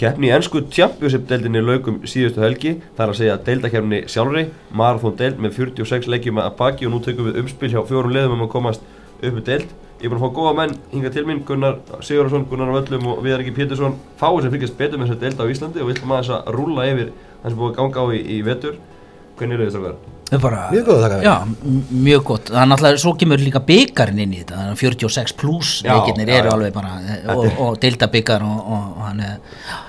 Keppni í ennsku Championship-deildinni laukum síðustu helgi, það er að segja deildakefni sjálfri, Marathon deild með 46 leikjum að baki og nú tökum við umspil hjá fjórum liðum um að komast upp með deild. Ég er búin að fá góða menn hinga til mín, Gunnar Sigurðarsson, Gunnar Völlum og Viðar Ingi Pétursson, fáið sem fylgjast betur með þessa deild á Íslandi og við ætlum aðeins að rúlla yfir það sem búið að ganga á í, í vetur. Hvernig er þetta strákar? Það er bara, Mjög góð, þakka. Já, m- mjög gott. Er náttúrulega, svo kemur líka byggarinn inn í þetta. Þannig að 46 pluss Já, leikirnir já, eru já. alveg bara, eh, og, og deilda byggar og, og, og hann er,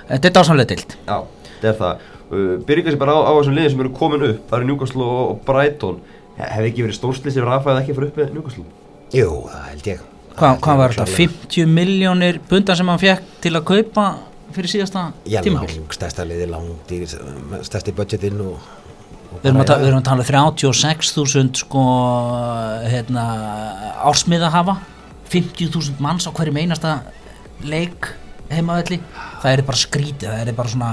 þetta er dásamlega deild. Já, þetta er það. Uh, Byrjum kannski bara á, á þessum liðin sem eru komin upp, það eru Newcastle og, og Brighton. Hefði ekki verið stórslis ef Rafaði ekki fyrir upp með Newcastle? Jú, það held ég Hva, hvað var þetta? Klárlega. 50 miljónir bundan sem hann fekk til að kaupa fyrir síðasta Já, tímabil? lang, stærsta liði, langt í stærsti budgetinn og, og Við erum, að, að tala 36.000 sko, hérna, ársmiða hafa 50.000 manns á hverjum einasta leik heimavelli það er bara skrítið, það er bara svona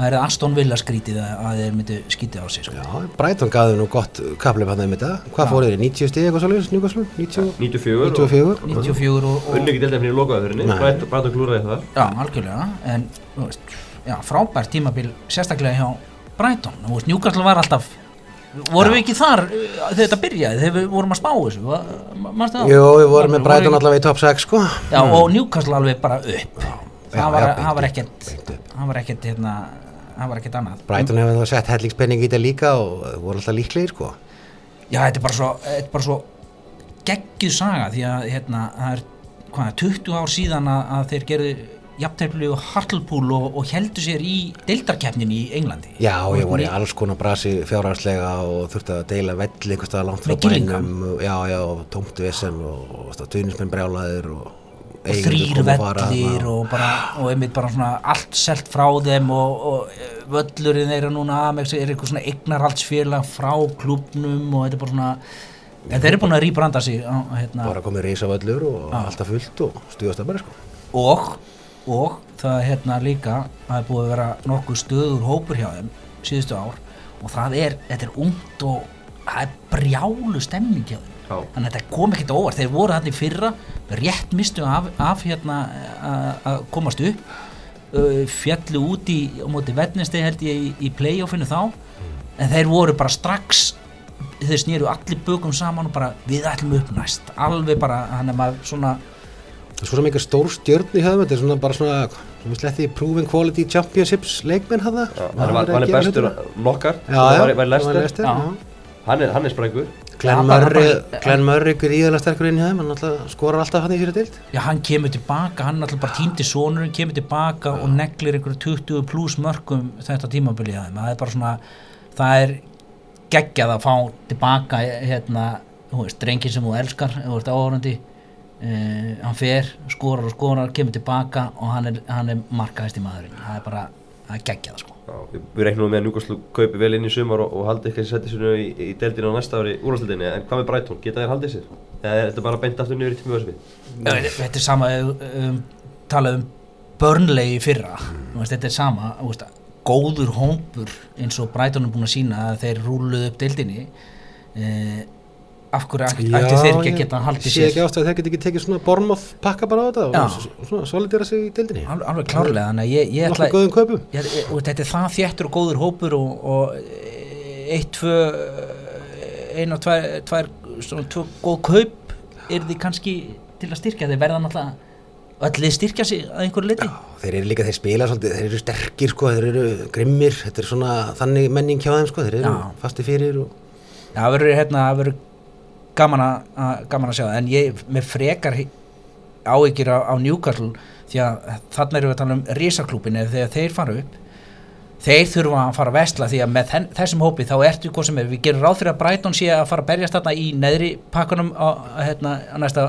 það er Aston Villa skrítið að að þeir myndu skítið á sig sko. Já, Brighton gaði nú gott kaplið hann um þetta Hvað fóruð þér, 90 stig eitthvað svolítið, Newcastle? 90, 94 94 94 og, Unni ekki lokaðaðurinni, Nei. Brighton Brighton klúraði það. já, algjörlega en veist, já, frábært tímabil sérstaklega hjá Brighton. Þú veist, Newcastle var alltaf vorum við ekki þar uh, þegar þetta byrjaði þegar við vorum að spá þessu? Manstu það? Jú, við vorum með Brighton allavega í top 6 sko. Já, og Newcastle alveg bara upp. Já, það var, já, það var ekkert það var ekkert hérna það var ekkert annað. Brighton hefur þá sett hellingspenning í þetta líka og voru alltaf líklegir sko. Já, þetta er bara svo, þetta er bara svo geggjuð saga því að hérna, það er hvað, 20 ár síðan að, að þeir gerðu jafntefli og Hartlepool og, og heldu sér í deildarkeppnin í Englandi. Já, ég voru í alls konar brasi fjárhagslega og þurfti að deila velli einhvers staðar langt frá bænum. Já, já, og tómt vesen og, og tunismenn brjálaðir og, og þrýr vellir og, bara, og einmitt bara svona allt selt frá þeim og, og eh, völlurinn þeirra núna Amex er eitthvað svona eignarhaldsfélag frá klubnum og þetta er bara svona en þeir eru búin að rýbranda sig hérna, bara komið risavöllur og alltaf fullt og stuðast að bara sko. Og, og það er hérna líka það er búið að vera nokkuð stöður hópur hjá þeim síðustu ár. Og það er, þetta er ungt og það er brjálu stemning hjá þeim. Já. þannig að þetta kom ekkert óvart. Þeir voru þarna í fyrra rétt mistu af, af hérna að- komast upp. Fjallu út í á móti vetnistegi held ég í, í playoffinu þá. En þeir voru bara strax þeir snýru allir bökum saman og bara við ætlum upp næst. Alveg bara hann er maður svona svo sem einhver stór stjörn í höfum þetta er svona bara svona, svona sletti Proven Quality Championships leikmenn hafa Hann er, hann er bestur nokkar, Já, já, var, var Já. já. Hann er, hann er sprengur. Glenn Já, Murray, Murray gríðalega sterkur inn í þeim, hann skorar alltaf hann í sér dild Já, hann kemur tilbaka, hann alltaf bara týndi sonurinn, kemur tilbaka og neglir einhverju 20 pluss mörgum þetta tímabilið að þeim. Það er bara svona, það er geggjað að fá tilbaka hérna, þú veist, drengin sem þú elskar, þú veist, áhörandi, uh, hann fer, skorar og skorar, kemur tilbaka og hann er, hann er markaðist í maðurinn. Það er bara, það er geggjað, sko. Já, við, reiknum með að Newcastle kaupi vel inn í sumar og, og haldi ekki að setja sér í, í deildinu á næsta ári úrvarsleildinni, en hvað með Brighton, geta þeir haldið sér? Eða er þetta bara beint aftur niður í tímu ösvi? Já, Þetta er sama, um, talað um Burnley í fyrra, veist, þetta er sama, veist, góður hómpur eins og Brighton er búin að sína að þeir rúluðu upp deildinni eh, af hverju ættu þeir ekki að geta haldið sé sér? ekki ástæð að þeir geti ekki tekið svona Bormoth pakka bara á þetta og svona solidera sig í dildinni alveg, alveg klárlega, þannig að ég, ég ætla ég, ég, og þetta er það þéttur og góður hópur og, og eh, eitt, tvö eh, ein og tvær, tvær svona tvö góð kaup er því kannski til að styrkja. Þeir verða náttúrulega öll styrkja sig að einhverju liti þeir eru líka, þeir spila svolítið, þeir eru sterkir sko, þeir eru grimmir, þetta er svona þannig menning hjá þeim sko, þeir eru Já. fasti fyrir og Já, það verður hérna, það verður gaman að, að- gaman að sjá það, en ég með frekar áhyggjur á, á Newcastle því að þarna erum við að tala um risaklúpin eða þegar þeir fara upp þeir þurfa að fara að vestla því að með þessum hópi þá ertu hvað sem er, við gerum ráð fyrir að Brighton sé að fara að berjast þarna í neðri pakkanum á, hérna, á næsta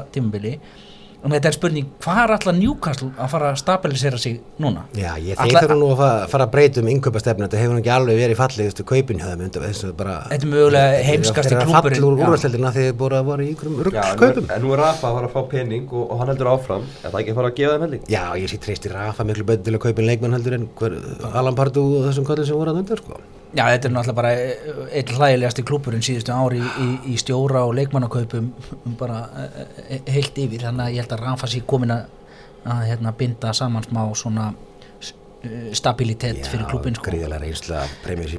tímabili og þetta er spurning, hvað er alltaf Newcastle að fara að stabilisera sig núna? Já, ég, þeir þurfa nú að fara, að breyta um innkaupastefnu, þetta hefur nú ekki alveg verið fallið, þú veist, kaupin hjá þeim, að. Þetta er mögulega heimskasti Þeir eru að klúbburinn, falla úr já. úrvarsleildina þegar þeir búið að voru í ykkurum Já, en nú, er, Rafa að fara að fá pening og, og hann heldur áfram, er það ekki að fara að gefa þeim helling? Já, ég sé treysti Rafa miklu betur til að kaupa inn leikmenn heldur en hver, Alan Pardew og þessum kallin sem voru að undan, sko. Já, þetta er náttúrulega bara einn hlægilegasti klúburinn síðustu ári í, í, í stjóra og leikmannakaupum um bara e, e, heilt yfir. Þannig að ég held að Rafa sé komin að, að hérna, binda saman smá svona stabilitet fyrir klubin sko.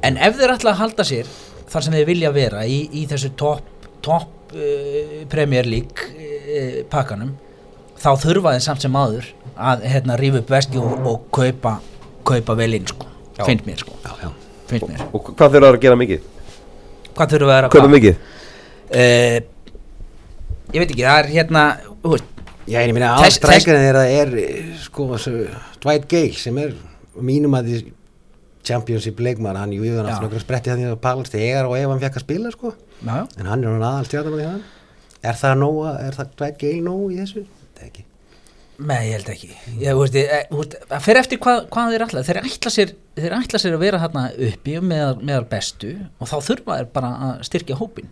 En ef þeir ætla að halda sér þar sem þeir vilja vera í, í þessu topp top, uh, Premier League uh, pakkanum þá þurfa þeir samt sem aður að hérna rífa upp vesti og, og kaupa kaupa vel inn sko, Já. finnst mér sko. Já, já finnst mér, Og hvað þurfa að gera mikið? hvað þurfa að Kaupa mikið? Uh, ég veit ekki, það er hérna þú veist, Já, en ég meina Þess- aðstrækjarinn er að er sko þessu Dwight Gale sem er mínum að því championship leikmar, hann jú, hann Já. aftur nokkur spretti þannig að palast þegar og ef hann fekk að spila sko, já, já. en hann er hann aðal stjárnum því hann er það nóg, er það Dwight Gale nóg í þessu? Það er ekki Nei, ég held ekki. Ég, þú veist, ég, þú veist, fer eftir hvað, hvað þeir ætla. Þeir ætla, sér, þeir ætla sér að vera þarna uppi meðal, meðal bestu og þá þurfa þeir bara að styrkja hópin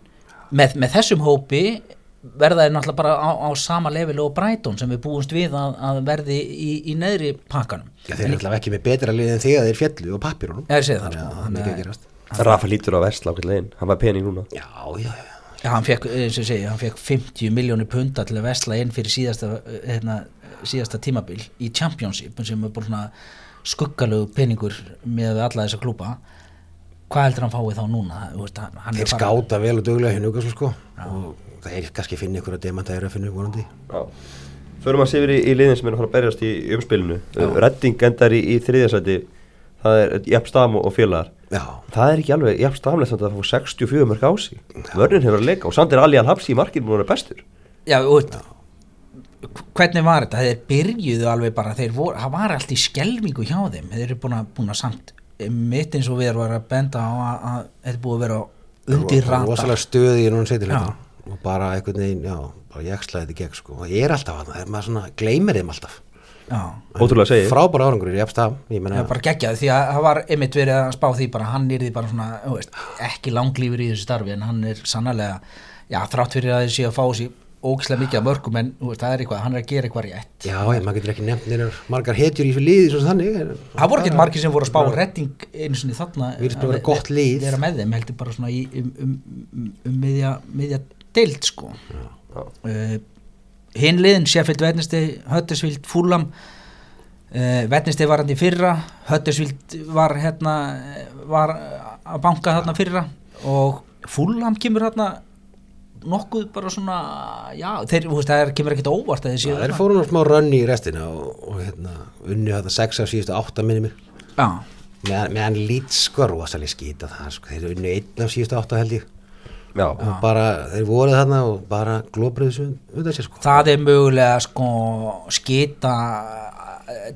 með, með þessum hópi verða þeir náttúrulega bara á, á sama levelu og Brighton sem við búumst við að, að verði í, í neðri pakkanum. Já, þeir eru alltaf ekki með betra lið en þegar þeir fjallu og pappirunum Já, ég segi það, Þannig sko. að það er mikið að gerast. Rafa lítur á versla ákveðlega inn, hann var pening núna. Já, já, já Já, hann fekk, eins og segi, hann fekk 50 miljónir punta til að vesla inn fyrir síðasta, hérna, síðasta tímabil í Championship sem er bara svona skuggalegu peningur með alla þessa klúpa hvað heldur hann fáið þá núna? Þú veist, hann hann er Þeir skáta vel og hjá Newcastle sko. Og þeir kannski finna ykkur að demanta þeir að finna ykkur vonandi. Já. Förum að sé yfir í, í liðin sem er að fara að berjast í, umspilinu. Redding endar í, í þriðjasæti Það er jafn stafn og félagar. Já, Það er ekki alveg jafn stafnlegt samt að það fá 64 mörg á sig. Vörnin hefur að leika og samt er Ali Al-Habsi í markinu núna bestur. Já, veist hvernig var þetta, þeir byrjuðu alveg bara, þeir voru, það var allt í skelmingu hjá þeim, þeir eru búin að, búin að samt mitt eins og við erum að benda á að, að þetta er búið að vera undir rata rosalega stöði í núna seitilega og bara einhvern veginn, já, bara ég slæði þetta gegn sko. Og það er alltaf hann, maður svona gleymir þeim alltaf Ótrúlega að segja frábæra árangur í efstaf, ég er bara geggjað því að það var einmitt verið að spá því bara hann er því bara svona, þú veist, ekki langlífur í þessu starfi en hann er sannlega já, þrátt fyrir að séu að fá sér ógislega mikið af mörgum en þú veist, það er eitthvað, hann er að gera eitthvað rétt. Já, ég, maður getur ekki nefnt neinar margar hetjur í þessu liði svo þannig Það voru ekki margir sem voru að spá redding einu sinni þarna Virðist bara vera að gott lið. vera með þeim heldur bara svona í, um, um, um, um miðja, miðja deild sko uh, hinn liðin Sheffield Wednesday, Huddersfield Fulham uh, Wednesday var hann í fyrra Huddersfield var hérna var að banka þarna fyrra og Fulham kemur hérna nokkuð bara svona já, þeir, þú veist, það er, kemur ekkert óvart að þeir séu Já, þeir þarna. fóru nú smá rönni í restina og, og hérna, unni þetta sex af síðustu átta minni mér já, meðan með lít sko rosalega skýta það sko, þeir unni einn af síðustu átta held ég Já, og bara, þeir voru þarna og bara glóbriðu svo undan sér sko. Það er mögulega sko skita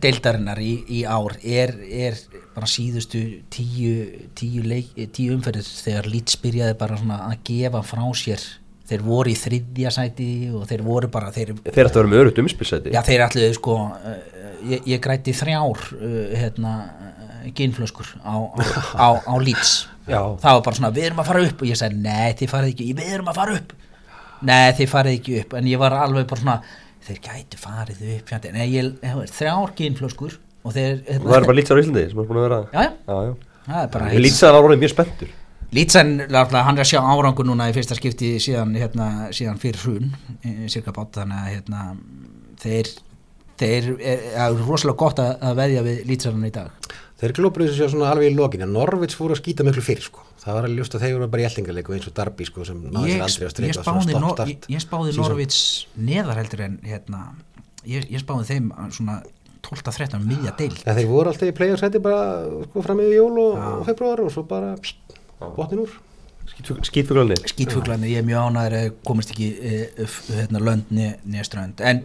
deildarinnar í, í ár er, er bara síðustu tíu, tíu, leik, tíu umferðir þegar Leeds byrjaði bara svona að gefa frá sér. Þeir voru í þriðja sæti og þeir voru bara þeir, þeir ættu að vera með örugt umspilsæti já þeir ætluðu sko uh, ég, ég græti þrjár uh, hérna uh, ginflöskur á, á, á, á Leeds Já. það var bara svona við erum að fara upp. Og ég sagði nei þið farið ekki, við erum að fara upp. Nei þið farið ekki upp. En ég var alveg bara svona þeir gætu farið upp nei ég, ég veit, þrjár ginflöskur og þeir hérna, Það er bara lýtsar á Íslandi sem er búin að vera já já, Já, er lýtsaði var orðið mjög spenntur. Lítsen, hann er að sjá árangur núna í fyrsta skipti síðan, hérna, síðan fyrir hrun cirka bát, þannig að hérna, þeir, þeir er, er rosalega gott að, veðja við Lítsennan í dag. Þeir glóbriðu sér svona alveg í lokin en Norvits fóru að skýta miklu fyrir sko. Það var alveg ljóst að þeir voru bara í eltingarleiku eins og Darby sko sem náði Ég, sér aldrei að ég Nor, stoppstart ég, ég spáði. Norvits neðar heldur en hérna, ég, ég spáði þeim svona 12-13 miðja deil. Ja, þeir voru alltaf í playoffsæti bara sko fram yfir jól og, og februar og svo bara pst, botnin úr. Skýtfuglanir skítfuglarnir, ég er mjög ánæður að komast ekki uh, hérna, lönd neða strönd en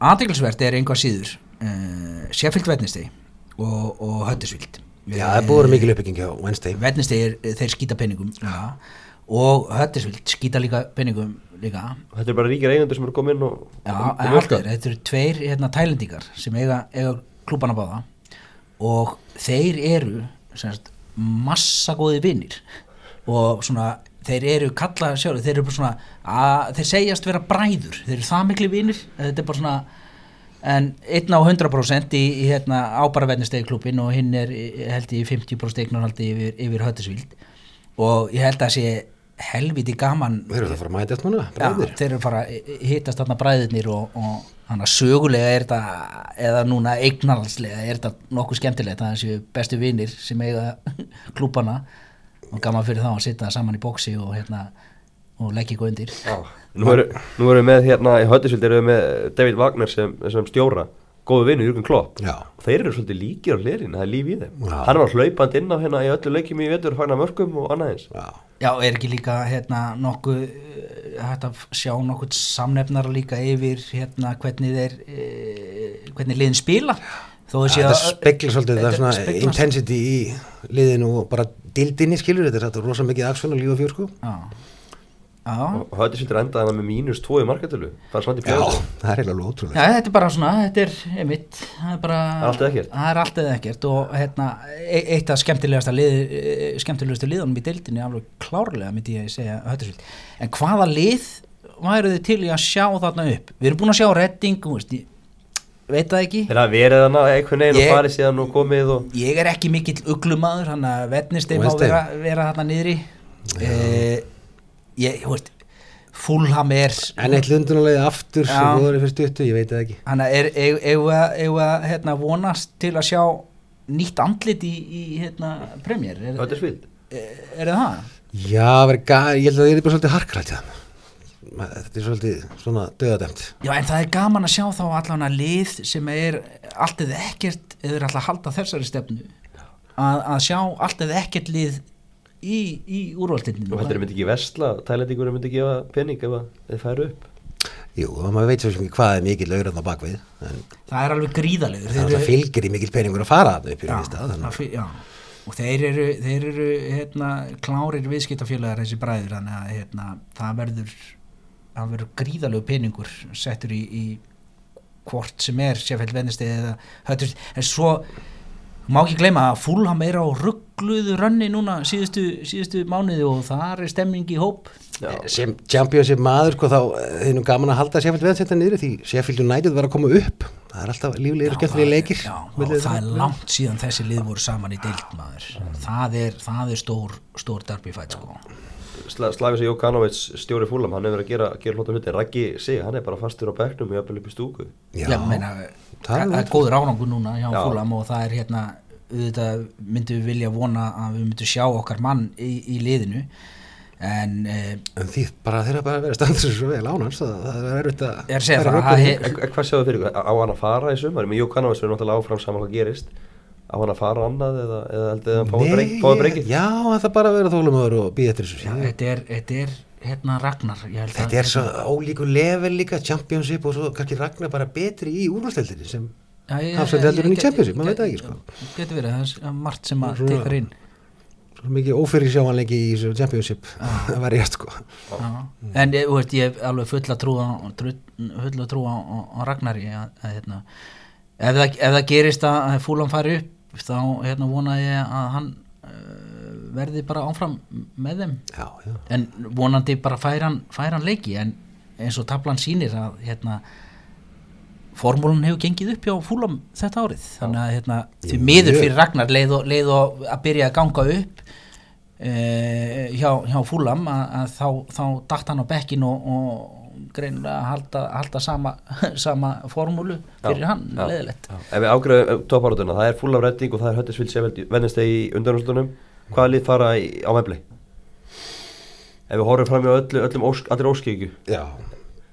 aðdeglisvert er einhvað síður uh, Sheffield Wednesday og, og Huddersfield Já, það er búið mikil uppbygging hjá Wednesday. Wednesday er, þeir skýta penningum ja. og Huddersfield skýta líka penningum líka. Þetta er bara ríkir eigendur sem eru komið inn og Já, og- er, þetta eru tveir hérna, tælendingar sem eiga, eiga klúbana báða. Og þeir eru semst, massa góði vinnir og svona þeir eru kalla sjálf, þeir eru bara svona að, þeir segjast vera bræður. Þeir eru það miklu vinnir, þetta er bara svona en einn á 100% í, í hérna, ábara vennistegi klubin og hinn er held í 50% eignarhaldi yfir, yfir höttisvíld og ég held að sé helviti gaman. Þeir eru það að fara að mætast núna, Já, bræðir þeir eru fara að hittast þarna bræðirnir og, og Þannig að sögulega er þetta, eða núna eignarhaldslega er þetta nokkuð skemmtilegt það er þessi bestu vinir sem eiga klúbana og gaman fyrir þá að sitja saman í bóksi og hérna og leggja ykkur undir. Já. Nú erum nú erum við með hérna í Höttisvild erum við með David Wagner sem, sem stjóra góðu vinnu Jürgen Klopp Já. og þeir eru svolítið líkir á hlirin, það er líf í þeim Já. hann var hlaupand inn á hérna í öllu leikjum í vetur fagnar mörgum og annað eins Já, Já, er ekki líka hérna nokkuð eh, hægt að sjá nokkuð samnefnara líka yfir hérna hvernig þeir e, hvernig liðin spila þó að sé þetta að speklar svolítið, það er svona intensity í liðinu og bara dildinni skilur, þetta er þetta rosa mikið aksjón og líf og fjör sko. Já, og Höttisvild endaði hann með mínus 2 í markatölu það er svona í Já, fjóðu það er eiginlega ótrúlega. Já, þetta er bara svona, þetta er einmitt, það er bara Það er allt eða ekkert. Það er allt eða ekkert og hérna, e- eitt af skemmtilegasta lið, e- skemmtilegustu liðunum í deildinni alveg klárlega myndi ég segja höttisvild. En hvaða lið væru þið til í að sjá þarna upp? Við erum búin að sjá redding, þú veist, veit það ekki. þeir hafa verið hann einhvern veginn og farið síðan og komið og Ég er ekki mikill uglumadur, hann að Ég, þú veist, Fulham er... En eitt lundunarlega aftur sem Já. voru fyrir stuttu, ég veit það ekki. Að er, að hérna, vonast til að sjá nýtt andlit í, í hérna, premjör, er, er, er það það? Já, verið gæ- ég held að það er bara svolítið harkrætt. Þetta er svolítið svona döðadæmt. Já, en það er gaman að sjá þá allan að lið sem er allt eða ekkert eða er alltaf að halda þessari stefnu að, að sjá allt eða ekkert lið í, í úrvaldinu og heldur myndi ekki vesla tælendingur myndi gefa pening ef að þeir færu upp. Jú, og maður veit svo sem ekki hvað er mikið laurarn á bakvið, en Það er alveg gríðalegur það er fylgir í mikil peningur að fara upp í stað. það og þeir eru, þeir eru hérna, klárir viðskiptafélagar þessi bræður þannig að hérna, það verður það verður gríðalegu peningur settur í, í hvort sem er eða höttur, en svo má ekki gleyma að Fulham er á ruggluðu rönni núna síðustu, síðustu mánuði og þar er stemming í hóp Já. Sem championship maður, sko, þá er nú gaman að halda Sheffield Wednesday niður því Sheffield United var að koma upp. Það er alltaf líflegir og skemmtilega leikir. já, það er þeirra. langt síðan þessi lið voru saman í deild maður það er, það er stór, stór derby fight sko Slavis Jókanovits stjóri fúlam hann hefur verið að gera, gera hlóta hluti. Raggi sig, hann er bara fastur á bekknum og jafnvel upp í stúku. Já, Já, meina, það er er, góður árangur núna hjá Já. Fúlam og það er hérna auðvitað myndum við vilja vona að við myndum sjá okkar mann í, í liðinu. En eh, En því bara þeirra bara að vera standið sér svo vel ánans það, er erfitt að að að en Hvað sjáðu fyrir, á hann að fara í sumar? Með Jókanovits verður náttúrulega áfram saman hvað gerist á hann að fara annað eða, eða heldur þið að hann fái ég- breykið? Já, það er bara að vera þólumöður og býða eftir þessu já, þetta, er, þetta er hérna Ragnar ég held að- Þetta er svo ólíku level líka championship og svo kannski Ragnar bara betri í úrvalstildinni sem ég- Hafsend heldur en í ég- Championship, maður ég- veit ekki, sko. Getur verið, það er margt sem að tekar inn svo mikið ófyrir sjáanleiki í þessu championship að verja sko Já. En ég, þú veist, ég hef alveg fulla trú á, trú- fulla trú á, Ragnari að, að ef, það, gerist að, að fúlan fari upp þá hérna, vona ég að hann uh, verði bara áfram með þeim. Já, já, en vonandi bara fær hann, fær hann leiki. En eins og tablan sýnir að hérna formúlan hefur gengið upp hjá fúlam þetta árið. Þannig að hérna, því miður fyrir Ragnar leið og, leið og að byrja að ganga upp e, hjá, hjá fúlam að, að þá, þá dætt hann á bekkin og, og greinilega að halda, halda sama, sama formúlu fyrir Já, hann, já, leðilegt já. Ef við ágreðum topparátuna, það er full af redding og það er Höttisvild Sefeld vennist í undanúrslutunum hvaða lið fara í, á Wembley? Ef við horfum fram í öllu, öllum ósk, allir óskíkju já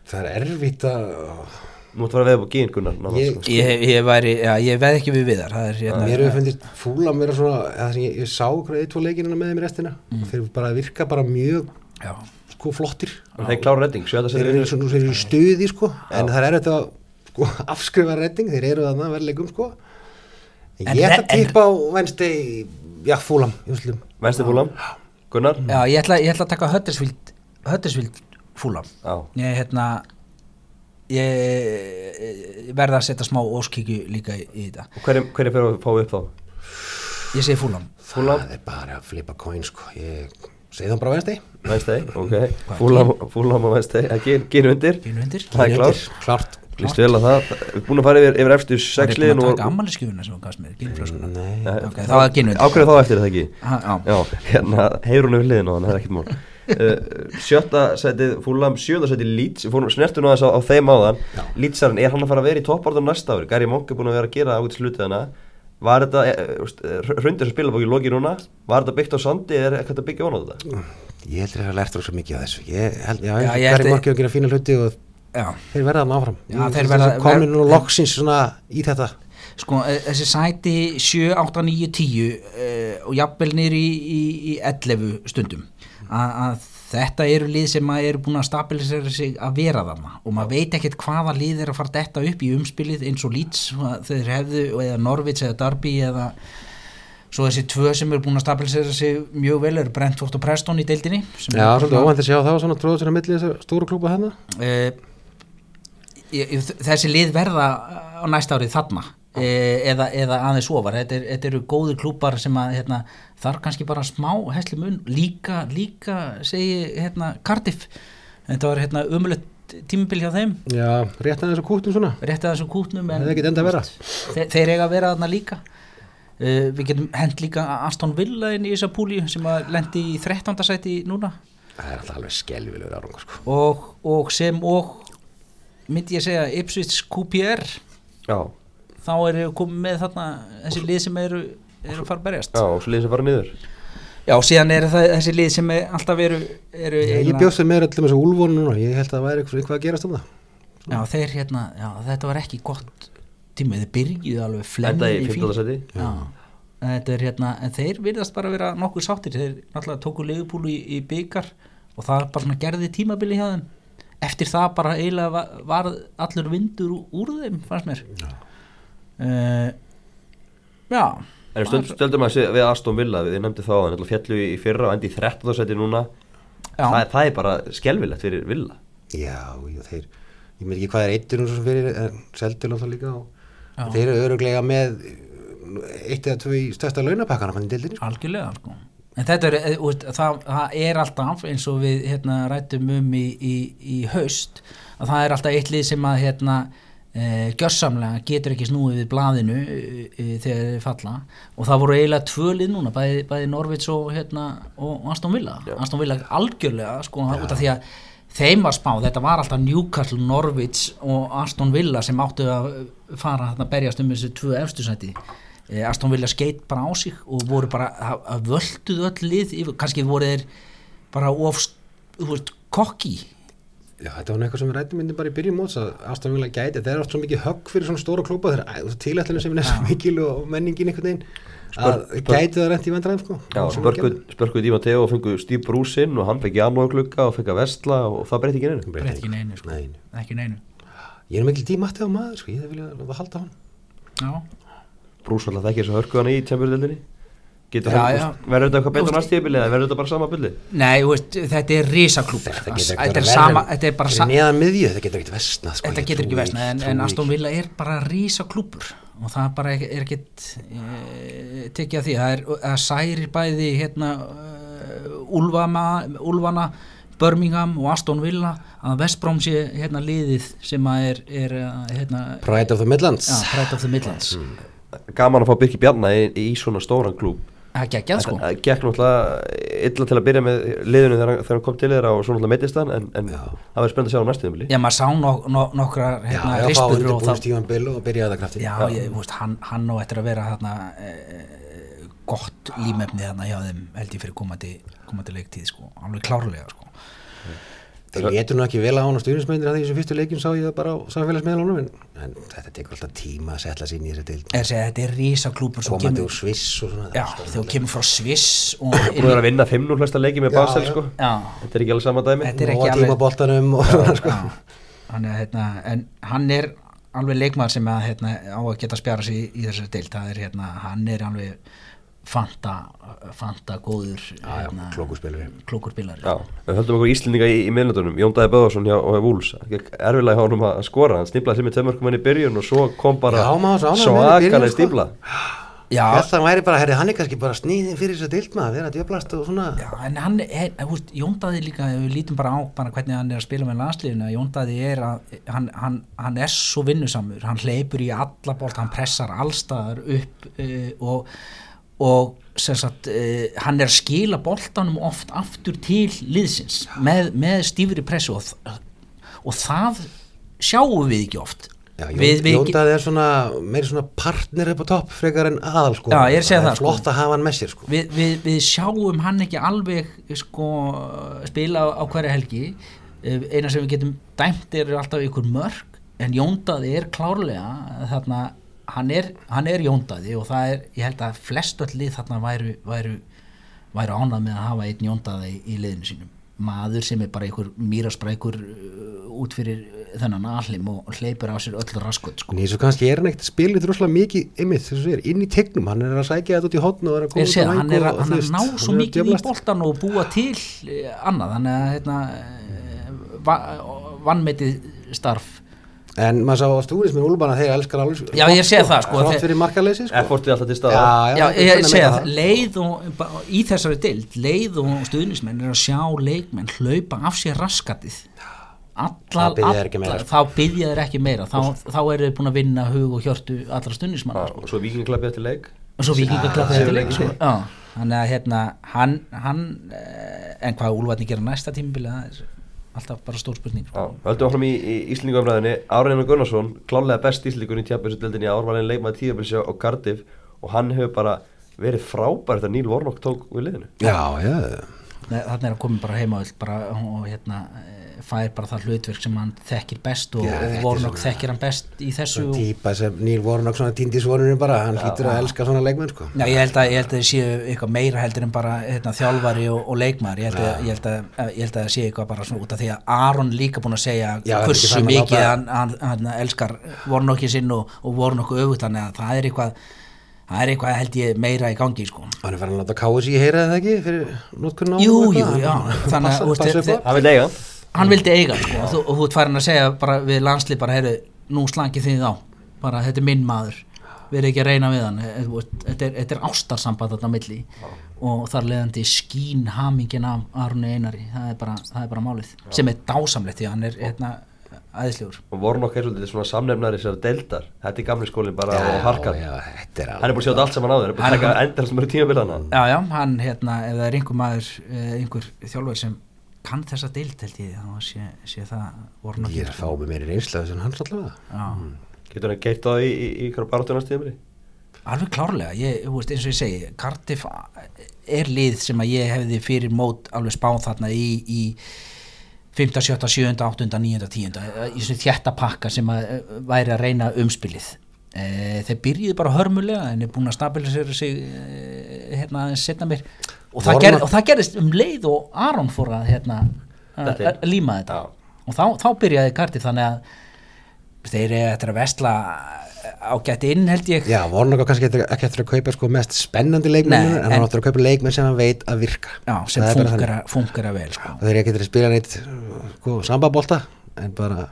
Það er erfitt að Nú ættu að að veða på gín Gunnar Ég- sko. ég, ég, væri, ég veð ekki við viðar það er hérna Mér hefur fundist fúla mér svona eða sem ég, ég sá hverju eitt tvo leikinina með þeim í restina og þeir bara virka bara mjög já, sko flottir. Þeir klára redding, sjöða þeir eru svona þeir eru í stuði sko. En það er þetta sko, afskrifa redding þeir eru þarna verðleikum sko. En En ég ætla að tippa á Wednesday já fúlam í úslum Venstir fúlam, Gunnar? Já ég, ætla, ég ætla að taka Höttersvild Höttersvild fúlam Já, ég hérna ég, verða að setja smá óskíkju líka í, í þetta. Og hverju hver fyrir að fá upp þá? ég segi fúlam það er bara að flipa coin sko. Ég það bara Wednesday. Venstir, ok. Fúlam, og Venstir, það gín undir. Gínu undir. Það er klárt. klárt Lýst vel að það, við erum búin að fara yfir, yfir eftir það sex er að og taka ammaliðskjöfuna sem hún gafst mér gínflöskuna nei. Ok, þá er gínu undir. Ákveður þá eftir er það ekki? Ha, já. Já, hérna, heyr hún yfir liðin og þannig, það er ekkert mál. Uh, sjötta setið fúlam, sjönda setið Leeds. Við fórum snertum aðeins á, á þeim áðan. Leedsarinn, er hann að fara að vera í toppártum næsta ári Gary Monk er búin að vera að gera hana var þetta, hrundir sem spilabóki loki núna, var þetta byggt á sandi eða er eitthvað að byggja á þetta? Ég heldur að það lært rosa mikið á þessu. Ég held, já, Já, já ég ég held- held að gera fína hluti og Já, þeir verða þannig áfram. Já, þeir verða- komin nú loksins svona í þetta. Sko eh, þessi sæti 7, 8, 9, 10 uh, og jafnvel niður í, í, í 11 stundum. Að, að þetta eru lið sem að eru búin að stabilisera sig að vera þarna. Og maður veit ekkert hvaða lið er að fara detta upp í umspilið eins og Leeds þeir hefðu eða Norvits eða Derby eða svo þessi tvö sem eru búin að stabilisera sig mjög vel eru Brentford og Preston í deildinni Já, svolítið óvænt að sjá það var svona tróður sér að milli þessar stóru klúpa hérna ég, ég, þessi lið verða á næsta árið þarna eða, eða aðeins ofar. Þetta, er, þetta eru góðir klúpar sem að hérna, þar kannski bara smá hesli mun. Líka, líka segi hérna Cardiff. Þetta var hérna umulett tímabil hjá þeim. Já, rétt að þessu kútum svona. Rétt að þessum kútnum en þeir, þeir eiga að vera þarna líka. Uh, við getum hent líka Aston Villa inn í þessa púli sem að lendi í 13. sæti núna. Það er alltaf alveg skelvilegur árangur sko. og, og sem og myndi ég segja Ipswich QPR Já, þá eru komið með þarna þessi lið sem eru, eru að fara að berjast. Já, og liðin sem fara niður. Já, síðan eru það þessi lið sem er, alltaf eru, eru Ég, ég bjóst þeim með öllum þessu úlvonu núna. Ég held að það væri eitthvað, að gerast um það já, þeir hérna, já, þetta var ekki gott tíma, þeir byrjuðu alveg Enda flemmir í 15. seti já, þetta er hérna en þeir virðast bara vera nokkuð sáttir. Þeir náttúrulega tóku leifupúlu í, í byggar og það bara svona gerði tímabili hjá þeim. Eftir það bara eiginlega var, var allur vindur úr, þeim fannst mér uh, já En stund, stöldum að við Aston Villa, við nefndi þá að fjallu í fyrra og endi í 13. seti núna Já. það, það er bara skelvilegt fyrir Villa Já, já, þeir Ég veit ekki hvað er eittir nú svo sem fyrir seldur náttúrulega líka og Já. þeir eru öruglega með eitt eða tvö í stærsta launapakkana fann í dildinni sko. algjörlega sko. en þetta er, eh, úst, það, það er alltaf eins og við hérna, rættum um í, í, í haust að það er alltaf eitt lið sem að hérna, e, gjörsamlega getur ekki snúið við blaðinu e, e, þegar þeir falla. Og það voru eiginlega tvö lið núna bæði, bæði Norvits og, hérna, og Aston Villa. Já. Aston Villa algjörlega sko, út af því að þeim var spáð, þetta var alltaf Newcastle, Norwich og Aston Villa sem áttu að fara að berjast um þessu tvö efstu sæti. Eh, Aston Villa skeitt bara á sig og voru bara að, völduð öll lið kannski voru þeir bara of þú veist, kokki Já, þetta var eitthvað sem við rættum myndi bara í byrjun móts að Aston Villa gæti, þeir eru oft svo mikið högg fyrir svona stóra klúpa, þeir eru tilætlunum sem er svo mikil og menningin einhvern veginn að gæti það rent í vandræðum sko Já, spörkuð Díma Teo og fengu Steve Bruce inn og hann fekk janúarglugga og fekk að vestla og það breytti ekki neinu. Breytt ekki neinu, sko. Nei. ekki neinu. Ég er mikil dímatti á maður sko, ég láta halda hann. Já, Bruce alltaf þekkir þessu hörkuðan í tjempurdeldinni Getur já. verður þetta eitthvað betur næstíðabili eða verður þetta bara sama bulli? nei, þú veist, þetta er risaklúpur Þetta ekkert er verið. sama, þetta er bara fyrir sa neðan miðju, þetta getur ekkert vestnað sko, þetta getur ekki versna en, en Aston. Villa er bara rísa klúpur og það er bara ekki, er ekkit e, tekið að því. Það er að særi bæði hérna uh, Úlfama, Úlfana Birmingham og Aston Villa að Vestbróm sé hérna liðið sem að er, er uh, hérna Pride of the Midlands. Já, Pride of the Midlands. Gaman að fá Birki Bjarna í, í svona stóran klúb það geggjað sko. Það gekk náttúrulega illa til að byrja með liðinu þegar, hann- þegar hann kom til þeirra og svo náttúrulega meittist hann en, en það verður spennt að sjá á næstíðabili já maður sá nok nok nokkrar Já, hérna, já, rispur og undirbúin það Stífan Bill og byrjaði það krafti. Já, ég, veist, hann, hann á eftir að vera þarna e, gott límefni þarna hjá þeim held ég fyrir komandi, komandi leiktíð sko, alveg klárlega sko. Þeir letur nú ekki vel á hann og stjórnismyndir að því sem fyrstu leikjum sá ég það bara á samfélagsmiðlunum en, en þetta tekur alltaf tíma að setla sér inn í þessi til Er, segja, þetta er rísa klúpur sem komandi kemur, úr Sviss og svona já, þú kemur frá Sviss og Búin að vinna 5-0 flesta leiki með Basel sko. Já, Þetta er ekki alveg sama dæmi. Þetta er ekki alveg- tímaboltanum og svona sko. hann er, hérna, en hann er alveg leikmaður sem að, hérna, á að geta spjara sig í, í þessari deild. Það er, hérna, hann er alveg fanta, fanta góður spilari Já, við höldum okkur Íslendinga í, í miðnöndunum Jón Dæði Böðarsson hjá Vúls erfilega hjá honum að skora, hann stíplaði sem í tömörkum hann í byrjun og svo kom bara svakalega að hann væri bara, herri, hann er kannski bara sníðin fyrir þess að deilt maður, vera djöblast og svona. Já, en hann er, þú veist, Jóndaði líka, ef við lítum bara á bara hvernig hann er að spila með landsliðinu, að Jóndaði er að, hann, hann, hann er svo vinnusamur, hann hleypur í alla bolt, hann pressar allstaðar upp uh, og, og sagt uh, hann er að skila boltanum oft aftur til liðsins með, með stífri pressu og, og það sjáum við ekki oft. Já, við, við, Jóndað er svona, meiri svona partner upp á topp frekar en aðal sko. Já, ég er Það það, sko. flott að hafa hann með sér sko. Við, við, við sjáum hann ekki alveg sko, spila á, á hverja helgi. Eh, eina sem við getum dæmt er alltaf ykkur mörg en Jóndaði er klárlega þarna, hann er, hann er Jóndaði og það er, ég held að flest öll lið þarna væru, væru, væru ánað með að hafa einn Jóndaði í liðinu sínum maður sem er bara einhver mýrasprækur uh, út fyrir þennan allim og hleypur á sér öll raskot sko. En eins og kannski er hann ekkert að spila þetta rosalega mikið einmitt, þess að segir, inn í tegnum, hann er að sækja þetta út í hotn og er að koma sé út á það, hann er að, hann er að veist, ná hann svo er að mikið í boltan og búa til eh, annað, þannig að hérna, eh, va vannmetið starf En maður sá á stúris með Úlbana þegar elskar alveg Já, ég sé það, sko, þeir- fyrir markaleysi sko. Effortið alltaf til staða Já, Já, ég, ég meina það, leið og í þessari dild, leið og stuðnismenn er að sjá leikmenn hlaupa af sér raskatið. Alla, Það biðja þeir ekki meira, alla- sko. þá byggja þeir ekki meira. Þá, þá eru þeir búin að vinna hug og hjörtu allra stuðnismanna Já, og svo vikingklappið eftir leik? Og svo vikingaklappið Já, já, leik já. sko. Já, þannig að hérna hann, hann eh, en hvað Úlfarni gera næsta er alltaf bara stór spurning. Höldum áfram í, í Íslendingumræðinni Áriðan Gunnarsson, klálega best Íslendingur í tjappinsutildinni ár var hann leikmaði tíðabilsjá á Cardiff og hann hefur bara verið frábær þegar Níl Vornokk tók við liðinu. Já, já, Nei, þarna er að koma bara heima og hérna fær bara það hlutverk sem hann þekkir best og, og Vornokk þekkir hann best í þessu svona og, típa sem Níl Vornok svona týndi svonurinn bara, hann hlýtur að elska svona leikmenn sko. Já, ég held að, ég held að það séu eitthvað meira heldur en bara hérna, þjálfari og, og leikmaður. Ég held, að, ég, held að, ég held að það séu eitthvað bara svona út af því að Aron líka búin að segja Já, er hversu mikið hann, hann, hann elskar Vornokki sinn og, og Vornokku öfugt þannig að það er eitthvað það er eitthvað held ég meira í gangi sko. Hann er farin að láta KSI heyra það ekki fyrir notkunn á Það vil eiga hann. hann vildi eiga sko, og, þú, og þú ert farin að segja bara við landslið bara, heyrðu, nú slangið þið á. Bara þetta er minn maður. Við erum ekki að reyna við hann. Eh, þetta er, þetta er ástarsamband þarna milli. Og þar leðandi skín hamingin af Arni Einari. Það er bara, það er bara málið. Sem er dásamlegt því að hann er hérna, æðislegur. Og Vornokk er svolítið svona samnefnari sér deildar. Þetta er gamli skólinn bara Já, á harkað já, þetta er hann er búin að sjá þetta allt saman á þér hann er búin að taka endar sem eru tímabilana já já, hann hérna, ef það er einhver maður eh, einhver þjálfur sem kann þessa deild held ég, þá sé, sé það voru Ég er að fá með meiri reynsla sem hann allavega já getur hann geitt það í, í, í, í barátunastíðumri Alveg klárlega, ég, veist, eins og ég segi Cardiff er lið sem að ég hefði fyrir mót alveg spáð þarna í, í 5. 7. 7. 8. 9. 10. í þessu þjætta pakka sem að eh, væri að reyna umspilið þeir byrjuði bara hörmulega en er búin að stabilisera sig e, hérna aðeins setna mér og það, Vorma- ger, og það gerist um leið og Aron fór að hérna að, að líma þetta. Já. og þá, þá byrjaði Cardiff þannig að þeir eru eftir að vestla ágætt inn held ég. Já, Vornok á kannski eftir, ekki eftir að kaupa sko mest spennandi leikmenn Nei, en hann áttur að kaupa leikmenn sem hann veit að virka. Já, sem funkar, að vel sko. þeir eru ekki til að spila neitt sko, sambabolta en bara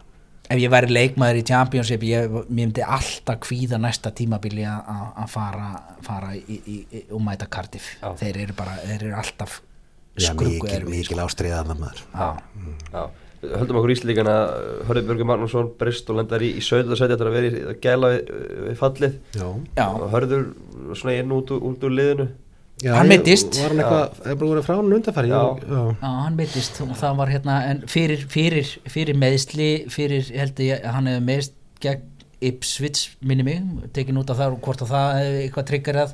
Ef ég væri leikmaður í Championship ég, myndi alltaf kvíða næsta tímabili að- að að fara, fara í, í, í, og mæta Cardiff. Já. þeir eru bara, þeir eru alltaf mikil, erfið mikil ástriða að maður. Já, Já, höldum okkur íslíkana Hörður Björgur Magnússon, Brist og lendar í, í 17. seti eftir að vera í að gæla við, við fallið. Já, já, og Hörður svona inn út, úr- út úr liðinu já Hann meiddist. Var hann eitthvað, er bara verið frá hann undanfæri Já. já. já, hann meittist og það var hérna, en fyrir, fyrir, fyrir meðsli, fyrir, held ég að hann hefði meðst gegn Ipswich minni mig, tekin út af það og hvort að það hefði eitthvað triggerað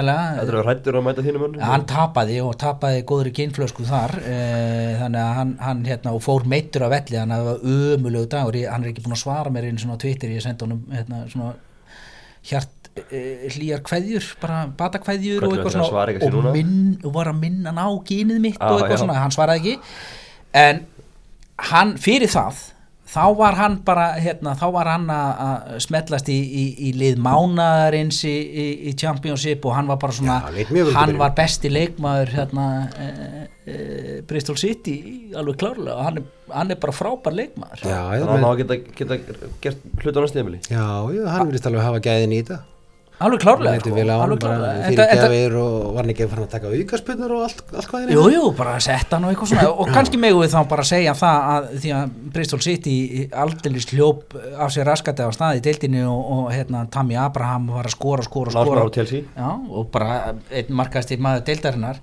er að að hann tapaði og tapaði góðri kynflösku þar e, þannig að hann, hann hérna, og fór meittur af velli þannig að það var ömulegu dagur ég, hann er ekki búin að svara mér einu svona á Twitter ég sendi honum hérna, svona hjart hlýjar kveðjur bara batakveðjur og eitthvað svona og, minn, var að minna hann á kynið mitt Ah, og eitthvað já. svona, hann svaraði ekki. En hann fyrir það þá var hann bara hérna, þá var hann að smellast í, í, í lið mánaðarins í, í, í Championship og hann var bara svona Já, hann var besti leikmaður hérna e, e, Bristol City alveg klárlega og hann, er- hann er bara frábær leikmaður. Já, já, Þannig að hann á að geta, geta gert hlut á næstíðumili já, já, hann vilist alveg hafa gæðin í þetta alveg klárlega sko, vel á hann alveg klárlega. fyrir Enda- enda- gefir og var ekki að fara að taka aukarspunur og allt, allt hvað er Jú, jú, bara setta hann og eitthvað svona. Og kannski megum við þá bara segja það að því að Bristol City aldeilis hljóp af sér raskati á staði í deildinu og, og hérna, Tammy Abraham var að skora, skora, skora. Já, og bara einn markaðstir maður deildarinnar.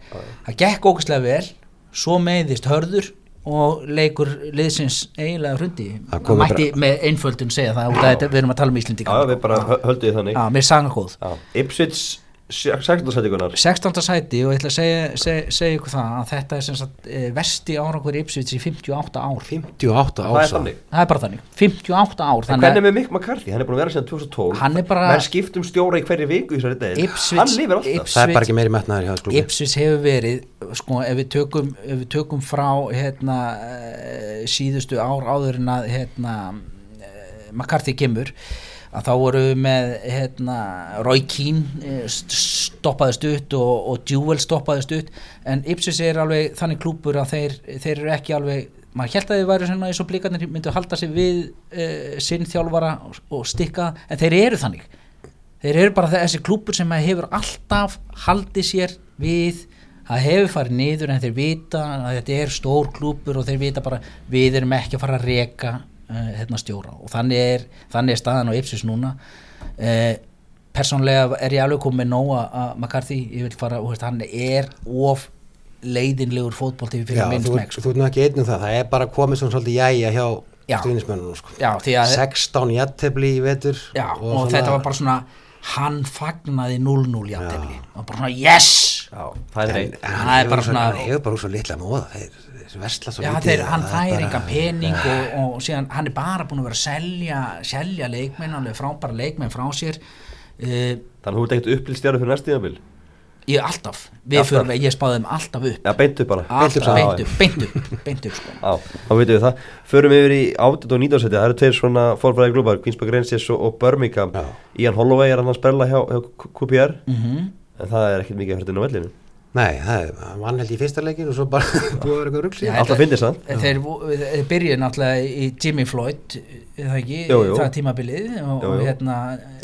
Það gekk ógæslega vel. Svo meiðist hörður og leikur liðsins eiginlega hrundi. Maður mætti bara... með einföldun segja það við erum að tala um Íslandi við bara höldum við þannig. Ipsvits 16. sæti Gunnar 16. sæti og ég ætla að segja, segja, segja ykkur það að þetta er sagt, eh, vesti árangur Ipsvits í 58 ár 58 ár? Það er þannig Það er bara þannig 58 ár Hvernig er með Mikk McCarthy? Hann er búin að vera síðan 2012 Hann er bara Það er skiptum stjóra í hverju viku í þessari degi Hann lifir alltaf Ipsvits, Það er bara ekki meiri metnaður hjá klúpi Ipsvits hefur verið sko ef við tökum, ef við tökum frá hérna, eh, síðustu ár áður en að hérna, eh, McCarthy kemur að þá voru með hérna, Roy Keane eh, st- stoppaði stutt og, og Jewel stoppaði stutt. En Ipswich er alveg þannig klúpur að þeir, þeir eru ekki alveg maður held að þið væri svona eins og blikarnir myndu halda sig við uh, sinn þjálfara og, og stikka en þeir eru þannig. Þeir eru bara þessi klúpur sem að hefur alltaf haldið sér við það hefur farið niður en þeir vita að þetta er stór klúpur og þeir vita bara við erum ekki að fara að reka uh, hérna stjóra. Og þannig er, þannig er staðan á Ipsis núna. Uh, persónlega er ég alveg komið með nóga að McCarthy, ég vil fara, veist, hann er of leiðinlegur fótbolti Já, fyrir minn þú, smekk sko. þú ert nú ekki einn um það, það er bara komið svona svolítið jæja hjá Já. stuðnismennunum sko. Já, því að 16 jattefli í vetur Já, og, svona- þetta var bara svona hann fagnaði 0-0 í aðtefli og bara svona yes! Já, það er En- reynd en Það er bara svo- svona- hann hefur bara úr svo litla móða þeir versla svo lítið hann það er fær bara- enga pening og, og síðan hann er bara búin að vera að selja, selja leikmenn, alveg frábæra leikmenn frá sér. Uh, Þannig að þú ert ekkert upplýst stjáru fyrir næst tíðanbíl ég alltaf, við fyrir, ég spáði þeim alltaf upp. Já, beintu bara. Alltaf Já, beint upp, beint upp, beint upp sko. Já, þá veitum við það. Förum yfir í áttet og nýtásæti Það eru tveir svona fórfræði klúbar Queens Park Rangers og, og Birmingham. Ian Holloway er hann að spila hjá, hjá QPR mm En það er ekkert mikið að fyrir inn á vellinu Nei, það er, hann vann held í fyrsta leikin og svo bara búið að vera eitthvað síðan. Alltaf fyndist það þeir, þeir byrjuði náttúrulega í Jimmy Floyd það ekki, Jú, jú. það tímabilið og, Jú, og hérna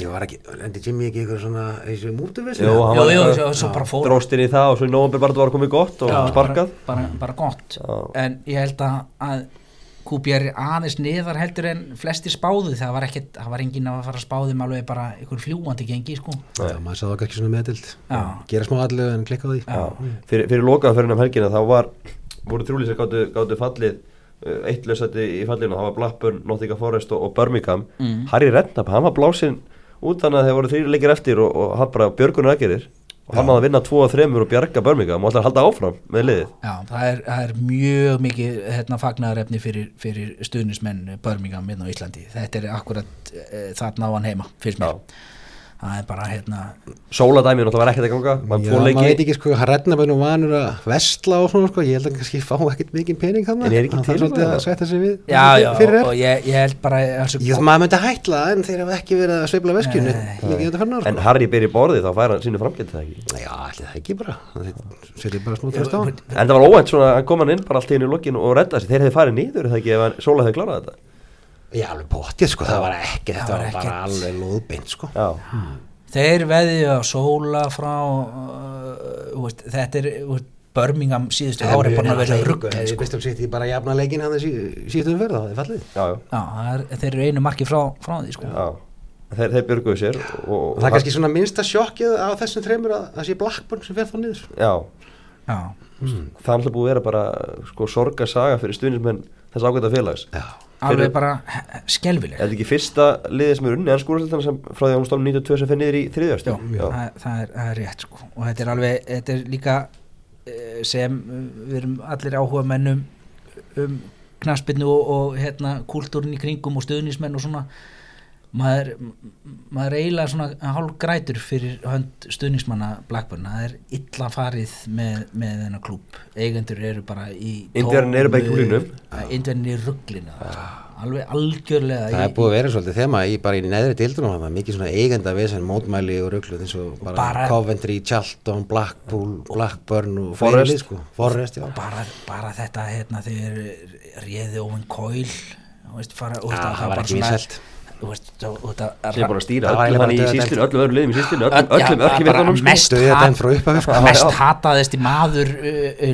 Ég var ekki, endi Jimmy ekki eitthvað svona þessu mútuvissi Jú, hann var- svo, svo bara fór Dróst inn í það og svo í nóvambir bara það var komið gott og Já, sparkað. bara, bara, bara gott. Já. en ég held að, er aðeins niðar heldur en flestir spáðu það var ekkert, það var enginn að fara að spáðum alveg bara einhver fljúandi gengi sko. Já, maður sagði okkar ekki svona meðdild Já. Gera smá allu en klikka á því. Já. Fyrir, fyrir fyrir um helgina þá var voru þrjúlýsir gáttu, gáttu fallið uh, eitt lösætti í fallinu, það var Blackburn, Nottingham Forest og, og Birmingham. Mm. Harry Redknapp, hann var blásinn út þannig að þeir voru þrjir leikir eftir og, og hann bara björgunar aðgerir og hann að vinna 2 og 3 og bjarga Birmingham og að halda áfram með liðið. Já, það er, það er mjög mikið hérna, fagnaðarefni fyrir, fyrir stuðnismenn Birmingham hérna á Íslandi. Þetta er akkurat e, þarna á hann heima fyrst mér það er bara hérna Sóladæmi náttúrulega var ekkert að ganga. Já, maður veit ekki sko, hann redna bara nú vanur að vestla og svona sko, ég held að hann kannski fá ekkert mikið pening hann En er ekki til að setja sig við Já, já, fyrir og, ég, ég held bara altså, Jú, maður myndi hætla en þeir hafa ekki verið að sveifla veskjunni nára en Harry byrja í borðið þá fær hann sínu framgætt það ekki? Já, allir það ekki bara. Setja bara smá tröst á en það var óvænt svona að koma hann inn bara allt í Já, alveg bóttið sko, það var ekki, Það þetta var var bara alveg lóðbeint sko. Já, þeir veðið að sóla frá uh, þú veist, þetta er þú veist, Birmingham síðustu ári bara að vera ruggli Hefði sko. Bistum sitt í bara jafna leikin hann síðustu umferð, það hefði fallið. Já, já, Já, það er, þeir eru einu marki frá, frá því sko. já. Þeir, þeir björguðu sér og, Og það er kannski svona minnsta sjokkið á þessum þreymur að það sé Blackburn sem fer þá niður. Já, Já, það er alltaf búið að vera bara sko sorgasaga fyrir stuðnismenn þess ágæta félags. Já, alveg bara Er skelvileg þetta ekki fyrsta liðið sem er unni en skúrastildana sem frá því að hún stofnum 92 sem fer niður í þriðjast Já, það, það, er, það er rétt sko. og þetta er alveg, þetta er líka eh, sem eh, við erum allir áhuga mennum um knaspinu og, og hérna kúltúrin í kringum og stöðnismenn og svona maður, maður eiginlega svona hálf grætur fyrir hönd stöðnismanna Blackburn, það er illa farið með, með þennan klúb eigendur eru bara í Indverjarnir eru bara í ruglinum. Indverðin í rugglinu alveg algjörlega það er búið að vera svolítið þema í bara í neðri dildunum það er mikið svona eigenda vesen, mótmæli og rugglu eins og bara, Bara- Coventry, Charlton, Blackpool, Blackburn og lið, sko. Forest, já. Bara, bara þetta hérna þeir réði Owen Coyle. Þú veist, fara, Já, að það var bara svona- vinsælt. þú veist, þú veist að sem er búin að stýra Það eiginlega hann í bara síslinu, öllum öðrum liðum í síslinu, Öll- öllum, bara sko. mest sko. hataðist í maður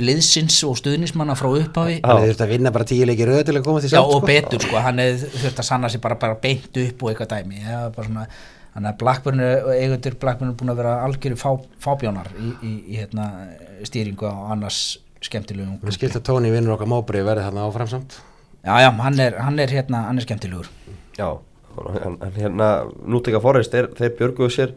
liðsins og stuðnismanna frá upphafi. Hann þurfti að vinna bara tíu leiki röð til að komast í Já, sátt og betur sko, hann hefði þurft að sanna sig bara, bara beint upp og eitthvað dæmi. Já, bara svona, hann er Blackburn og eigundur Blackburn er búin að vera algjöru fá, fábjónar í, hérna, stýringu á annars skemmtilegum Mér skilt að Tóni vinnur okkar móbrið verði þarna áfram samt. Já, já, hann er, hann er hérna, hann er skemmtilegur. Já, en, en hérna Núteka Forrest, þeir, þeir björguðu sér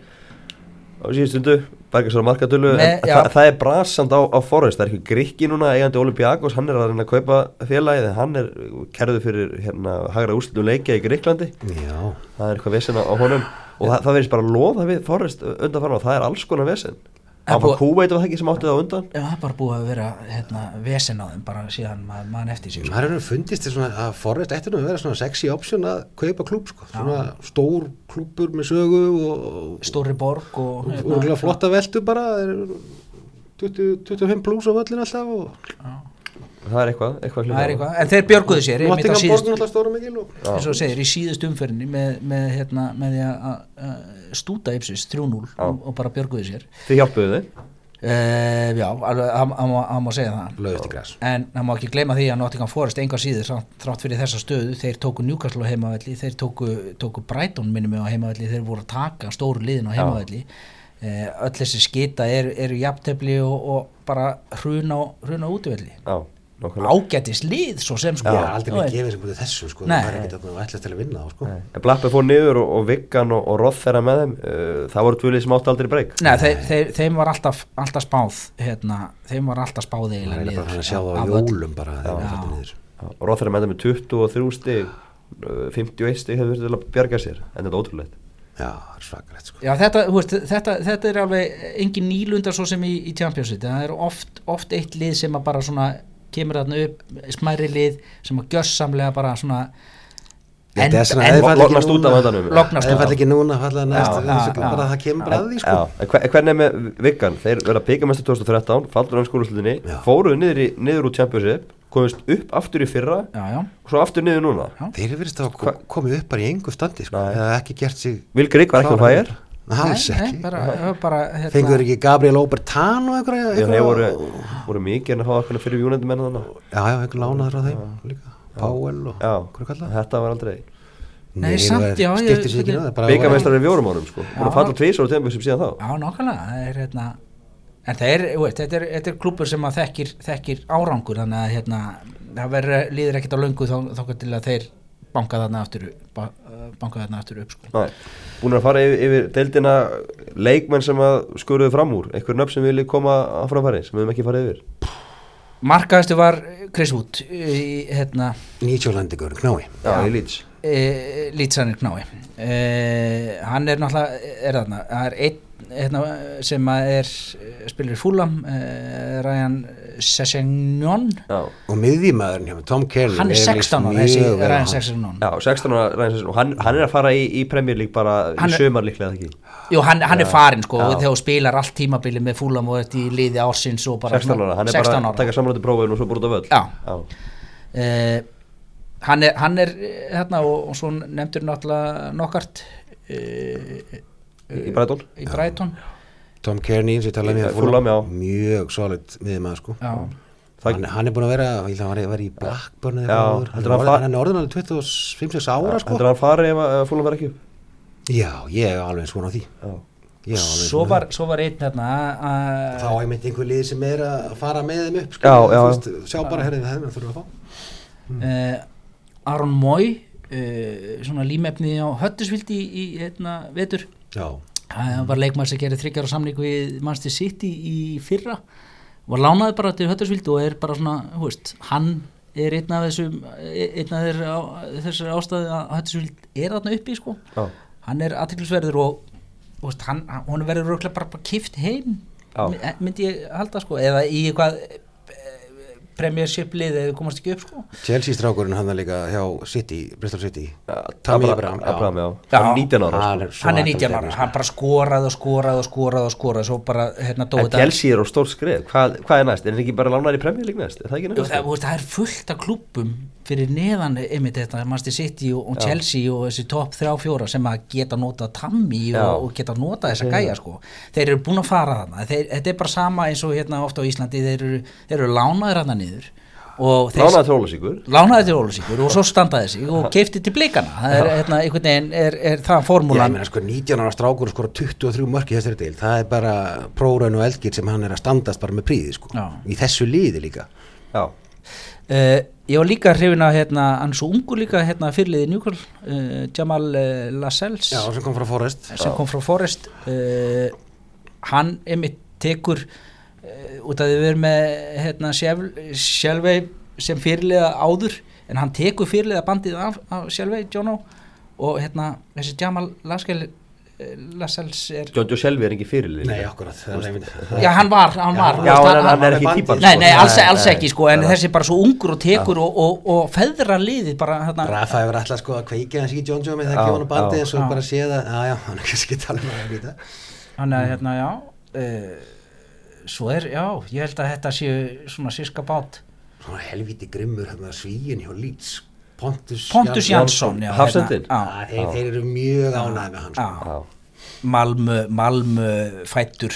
á síðustundu Bergarsson markatölu, en já. það, það er brasand á, á Forrest, það er ekki grikki núna eigandi Olympiakos, hann er að reyna að kaupa félagið, hann er kerðu fyrir hérna hagra úrslutum leikja í Gríklandi Já, það er eitthvað vesen á, á honum og það, það verðist bara loða við Forrest undanfarn og það er alls konar vesen. En Það var kúveit var það ekki sem átti það á undan? Já, það er bara búið að vera hérna, vesen á þeim bara síðan maður mann eftir sig sko. maður hefur fundist þér svona að Forrest nú að vera svona sexy option að kaupa klúb sko, svona stór klúbur með sögu og Stóri borg og hérna, flotta veldu bara þeir eru 20, 25 pluss á völlin alltaf og það er eitthvað, eitthvað það er eitthvað, en þeir björguðu sér Nottingham borgin alltaf stóra mikil og eins og segir í síðust umferðinni með, með, hérna, með því að- að að stúta Ipsis 3-0 Já. og, og bara björguðu sér. Þið hjálpuðu þið uh, já, alveg, það það má- segja það. En það má ekki gleyma því að Nottingham Forest enga síður þrátt- þrátt fyrir þessa stöðu þeir tóku Newcastle á heimavelli þeir tóku, tóku Brighton minnum á heimavelli þeir voru að taka stóru liðin á Já. heimavelli. Uh, öll þessi skita eru, eru jafntefli og, og bara hruna, hruna útivelli. Já, ágætis lið svo sem sko. Já, aldrei veist. gefið sem búið þessu sko, Nei. það er ekkert að ætla til að vinna sko. En Blappið fór niður og, og Viggan og, og Roth þeirra með þeim uh, það voru tvölið sem átti aldrei breyk Nei, þeir, þeir, þeim var alltaf, alltaf spáð hérna, þeim var alltaf spáð það eiginlega er bara niður hann að sjá það á jólum bara það er niður. Roth þeirra með þeim með 23 stig uh, 51 stig hefur verið til að bjarga sér en þetta er ótrúlegt. Já, það er svakalegt sko. Já, þetta, veist, þetta, þetta er alveg engin nýlundar svo sem í, í Champions League. Það er oft, oft eitt lið sem að bara svona kemur þarna upp smæri lið sem að gjössamlega bara svona Þetta er svona, en- ef þeir falla ekki lognast út af endanum. Lognast ef þeir út falla af. ekki núna falla næst bara það kemur bara að því sko hvernig er með Viggan þeir verða byggamestur 2013 faldur á skólaslutinni Já. fóruðu niður, úr Championship komist upp aftur í fyrra Já, já, og svo aftur niður núna Já. Þeir eru verið að ko- komið upp bara í engu standi sko Nei. eða ekki gert sig Vil Grigg var ekki á klára. Alls ekki. bara, bara, hérna, Fengur ekki Gabriel Obertan og Já, þeir voru, voru mikið en að hafa eitthvað fyrir Júnandi menna þannig Já, já, einhver lánaður á þeim líka. Powell og hverju kallað? Þetta var aldrei Nei, samt, já, byggamestrar í fjórum árum sko. Að falla tvísar á Championship síðan þá. Já, nákvæmlega, það er hérna en það er, þú veist, þetta er, þetta er klúpur sem að þekkir, þekkir árangur þannig að hérna, það verður líður ekkert á löngu þá, þá til að þeir banka þarna aftur upp, uh, banka þarna aftur upp sko. Búin að fara yfir, yfir deildina leikmenn sem að skuruðu fram úr. Einhver nöfn sem vilji koma að framfæri sem við höfum ekki farið yfir? Markaðistu var Chris Wood hérna, Nýtjólandigur, knái. Já, í Leeds. E, Lítsanir knái. E, hann er náttúrulega er þarna, það er einn hérna, sem að er spilir í fúlam e, Ryan Sessegnon. Já, Og mér, Tom Kelly hann er mér 16 ára Ryan. Sessegnon. Já 16 ára Ryan Sessegnon. Og hann, hann er að fara í, í Premier League bara Hann í sömar líklega eða ekki? Jú, hann, hann er farin sko Já. þegar þú spilar allt tímabili með fúlam og þetta í liði ársins og bara 16 ára, hann er 16 bara að taka samrætti prófin og svo búið út af völl Já. Já, Eh, hann er, hann er eh, hérna og, og svo nefndur náttúrulega nokkart uh, Í Brighton? í Brighton? Tom Kearney, sem ég talaði með Fulham, já. Mjög solid miðjumæður sko. Já, hann, hann er búin að vera, ég held að hann var, var í Blackburn eða Já, eitthvað hann er orðin alveg 25-6 ára sko. Heldur hann fari ef að fólum verið ekki? Upp? Já, ég er alveg svona á því. Já, alveg svo var, svo var einn hérna Þá er mitt einhver lið sem er að fara með þeim upp sko, Já, Þú já. veist, Sjá bara herrið það, það þurfum að fá. Uh, Aron Moy uh, svona límefni á Höttisvild í, í hérna, vetur Hann var leikmaður sem gerir þryggjar á samning við Manchester City í fyrra. Var lánaði bara til Höttisvild og er bara svona, hú veist, hann er einn af þessum einn af þessar ástæði að Höttisvild er þarna uppi sko. Já, hann er aðtiklisverður og þú veist, hann, hann verður röglega bara, bara kift heim Já. my- myndi ég halda sko eða í eitthvað premiership lið eða komast ekki upp sko Chelsea strákurinn hann er líka hjá City, Bristol City Tammy Abraham, Abraham, Abraham, já. Já. Hann er 19 ára Hann sko. er svo hann er athletic, 19 ára, hann bara skoraði og skoraði og skoraði og skoraði svo bara hérna dói En Chelsea er á stór skrif, hvað, hvað er næst? Er hann ekki bara lánar í Premier League næst? Er það það, það er fullt af klúbbum fyrir neðan einmitt þetta Manchester City og, og. Chelsea og þessi topp 3-4 sem að geta nota Tammy og, og geta nota þessa gæja sko. þeir eru búin að fara þarna þeir, þetta er bara sama eins og hérna ofta á Íslandi þeir eru, þeir eru lánaðir þarna niður Lánaði trólasíkur lánaði til Ólusíkur og svo standaði sig og keifti til blikana. Það er hérna, einhvern veginn er, er það formúlan. Meina sko 19 ára strákur skora 23 mörk í þessari deil, það er bara próraun og eldgir sem hann er að standast bara með príði sko, Já. í þessu liði líka. Já, Uh, ég var líka hrifin að hérna, hann er svo ungur líka hérna, fyrirliði Njúkvöld uh, Jamal uh, Lascelles. Já, sem kom frá Forrest sem kom frá Forrest uh, hann einmitt tekur uh, út af því við erum með hérna, Sjálfvei sem fyrirliða áður en hann tekur fyrirliða bandið af, af Sjálfvei Jónó og hérna þessi Jamal Lascelles Lascelles er John Joe Shelby er ekki fyrirlið Nei, akkurat er já hann var, hann var. Já, en hann, hann er með ekki típan Nei, sko. nei, alls, alls ekki sko, en þessi bara svo ungur og tekur og, og, og feðra liðið bara hérna, Rafa hefur alltaf sko að kveikja hans ekki Joe með það ekki honum bandið og Já. bara sé það, já já, hann er kannski að tala um það þetta. hann er hérna, já uh, svo er, já, ég held að þetta séu svona síska bát. Svona helviti grimmur hérna svíin hjá Leeds. Pontus, Pontus Jansson. Jansson, já, hérna, Já, þeir, þeir eru mjög ánægð með hann sko. já, Já, Malmö, Malmö fættur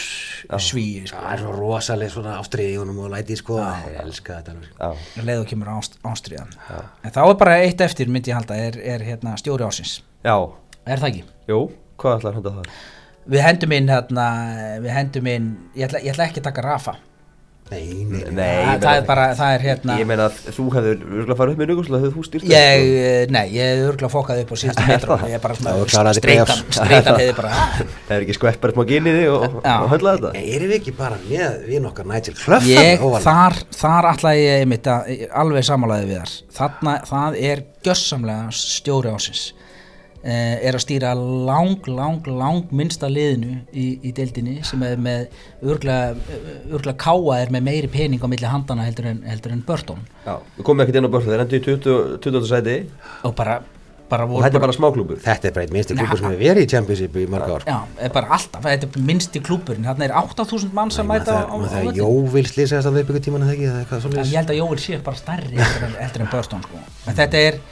svíi, Já, sko það er svo rosaleg svona honum og læti sko, ég elska þetta alveg. já, leið og kemur ást, ástriðan en þá er bara eitt eftir, myndi ég halda er, er hérna stjóri ásins, já, er það ekki? jú, hvað ætlar hann að það? Við hendum inn hérna, við hendum inn, ég ætla, ég ætla ekki að taka Rafa. Nei, nei, nei. Nei, það, ég það er bara, það er hérna Ég meina að þú hefur örgulega farið upp með nuguslega hefur þú stýrt Ég, eh, nei, ég hef örgulega fokkað upp á síðustu metrum Ég er bara svona playoffs. streitan hefði bara. Það er ekki skvett bara smá gynni þig og, og, höndla þetta? Nei, erum við ekki bara með við nokkar Nigel Clough Ég, þar, þar ætlaði ég einmitt að alveg samanlæði við þar Þarna, það er gjössamlega stjóri ásins er að stýra lang, lang, lang minnsta liðinu í, í deildinni sem er með örglega, örglega káa er með meiri pening á milli handana heldur en, heldur en Burton Já, við komum ekkert inn á börn þeir endur í 20. 20. sæti og bara, bara og þetta er bara smáklúbur Þetta er bara eitt minnsti klubur sem hefur verið í Championship í mörg ár Já, er bara alltaf, þetta er minnsti klúburinn þarna er 8000 mann sem mæta á, Það er. Jóvil slýsast að viðbyggu tíman eða ekki ég held að Jóel sé bara stærri heldur en, Burstone sko. en þetta er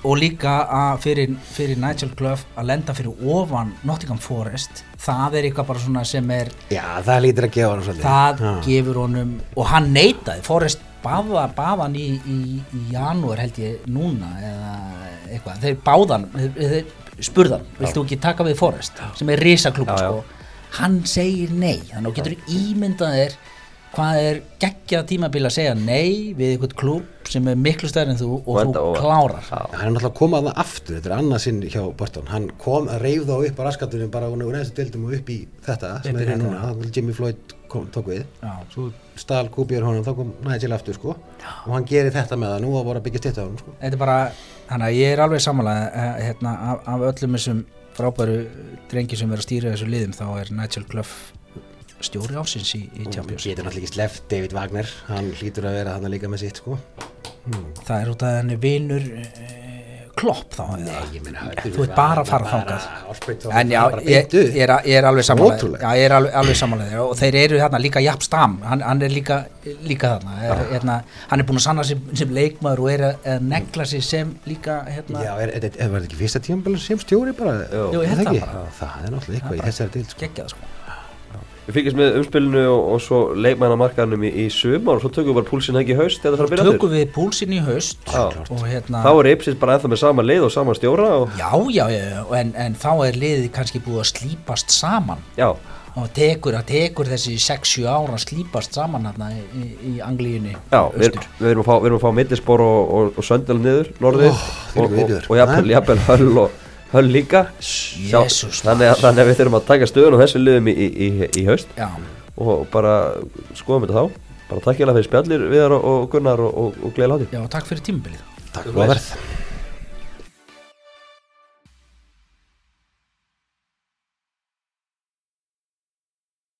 og líka að fyrir, fyrir Nigel Clough að lenda fyrir ofan Nottingham Forest það er eitthvað bara svona sem er Já, það lítur að gefa hann svolítið. Það Já. gefur honum og hann neitaði, Forest baða, baðan í, í, í janúar held ég núna eða eitthvað. Þeir báðan, þeir, þeir spurðan viltu ekki taka við Forest? Sem er risaklúb Já, já. sko. hann segir nei. Þannig að getur ímyndað þér hvað er geggjað tímabil að segja nei við eitthvað klúb sem er miklu stærri en þú og, enda þú klárar? Já. Hann er náttúrulega komað það aftur, þetta er annað sinn hjá Burton Hann kom að reyf þá upp á raskatunum bara úr neðstu deildum og upp í þetta sem í er þetta. núna, þannig að Jimmy Floyd kom, tók við. Já. Svo stal Kúbjör honum, þá kom Nigel aftur sko. Og hann gerir þetta með það. Nú að voru að byggja styrta á honum sko. Þetta er bara, þannig að ég er alveg samanlega hérna, af, af öllum þessum frábæru drengi sem er að stýra þessu liðum þá er Nigel Clough stjóri ásins í, í Champions getur náttúrulega ekki sleft David Wagner. Hann hlýtur að vera hann líka með sitt sko. Það er út af henni vinur uh, klopp þá? Nei, ég meina þú ert bara að fara þangað. en já, ég, ég, er, ég er alveg samanlega já, ég er alveg, alveg samanlega og þeir eru þarna líka Japp Stam hann, hann er líka, líka þarna. Er, hérna, hann er búin að sanna sig sem leikmaður og er að, negla sig sem líka hérna, Já, er, þetta ekki fyrsta tímabæl sem stjóri bara? Jú. Ég held það það bara. Það er náttúrulega eitthvað í þessari dild sko. geggjað sko Við fylgjast með umspilinu og, og svo leikmannamarkaðnum í, í sumar og svo tökum við bara púlsinn ekki í haust eða það fara að byrja tökum við púlsinn í haust Já. og hérna Þá er Ipsis bara ennþá með sama leið og sama stjóra og já, já, já, en, en þá er liðið kannski búið að slípast saman. Já, og tekur, tekur þessi 6-7 ára að slípast saman hérna í, í, Anglíunni já við, við erum að fá, fá millispor og, og, og söndel niður, norðið Ó, og, jafnvel höll og höll líka. Sjá, þannig, að, þannig að við þurfum að taka stöðun á þessu liðum í, í, í, í haust. Já, og bara skoðum þetta þá. Bara takk ég fyrir spjallir viðar og, og Gunnar og, og, og gleðilega hátíð. Já, takk fyrir tímabilið. Takk, góða verð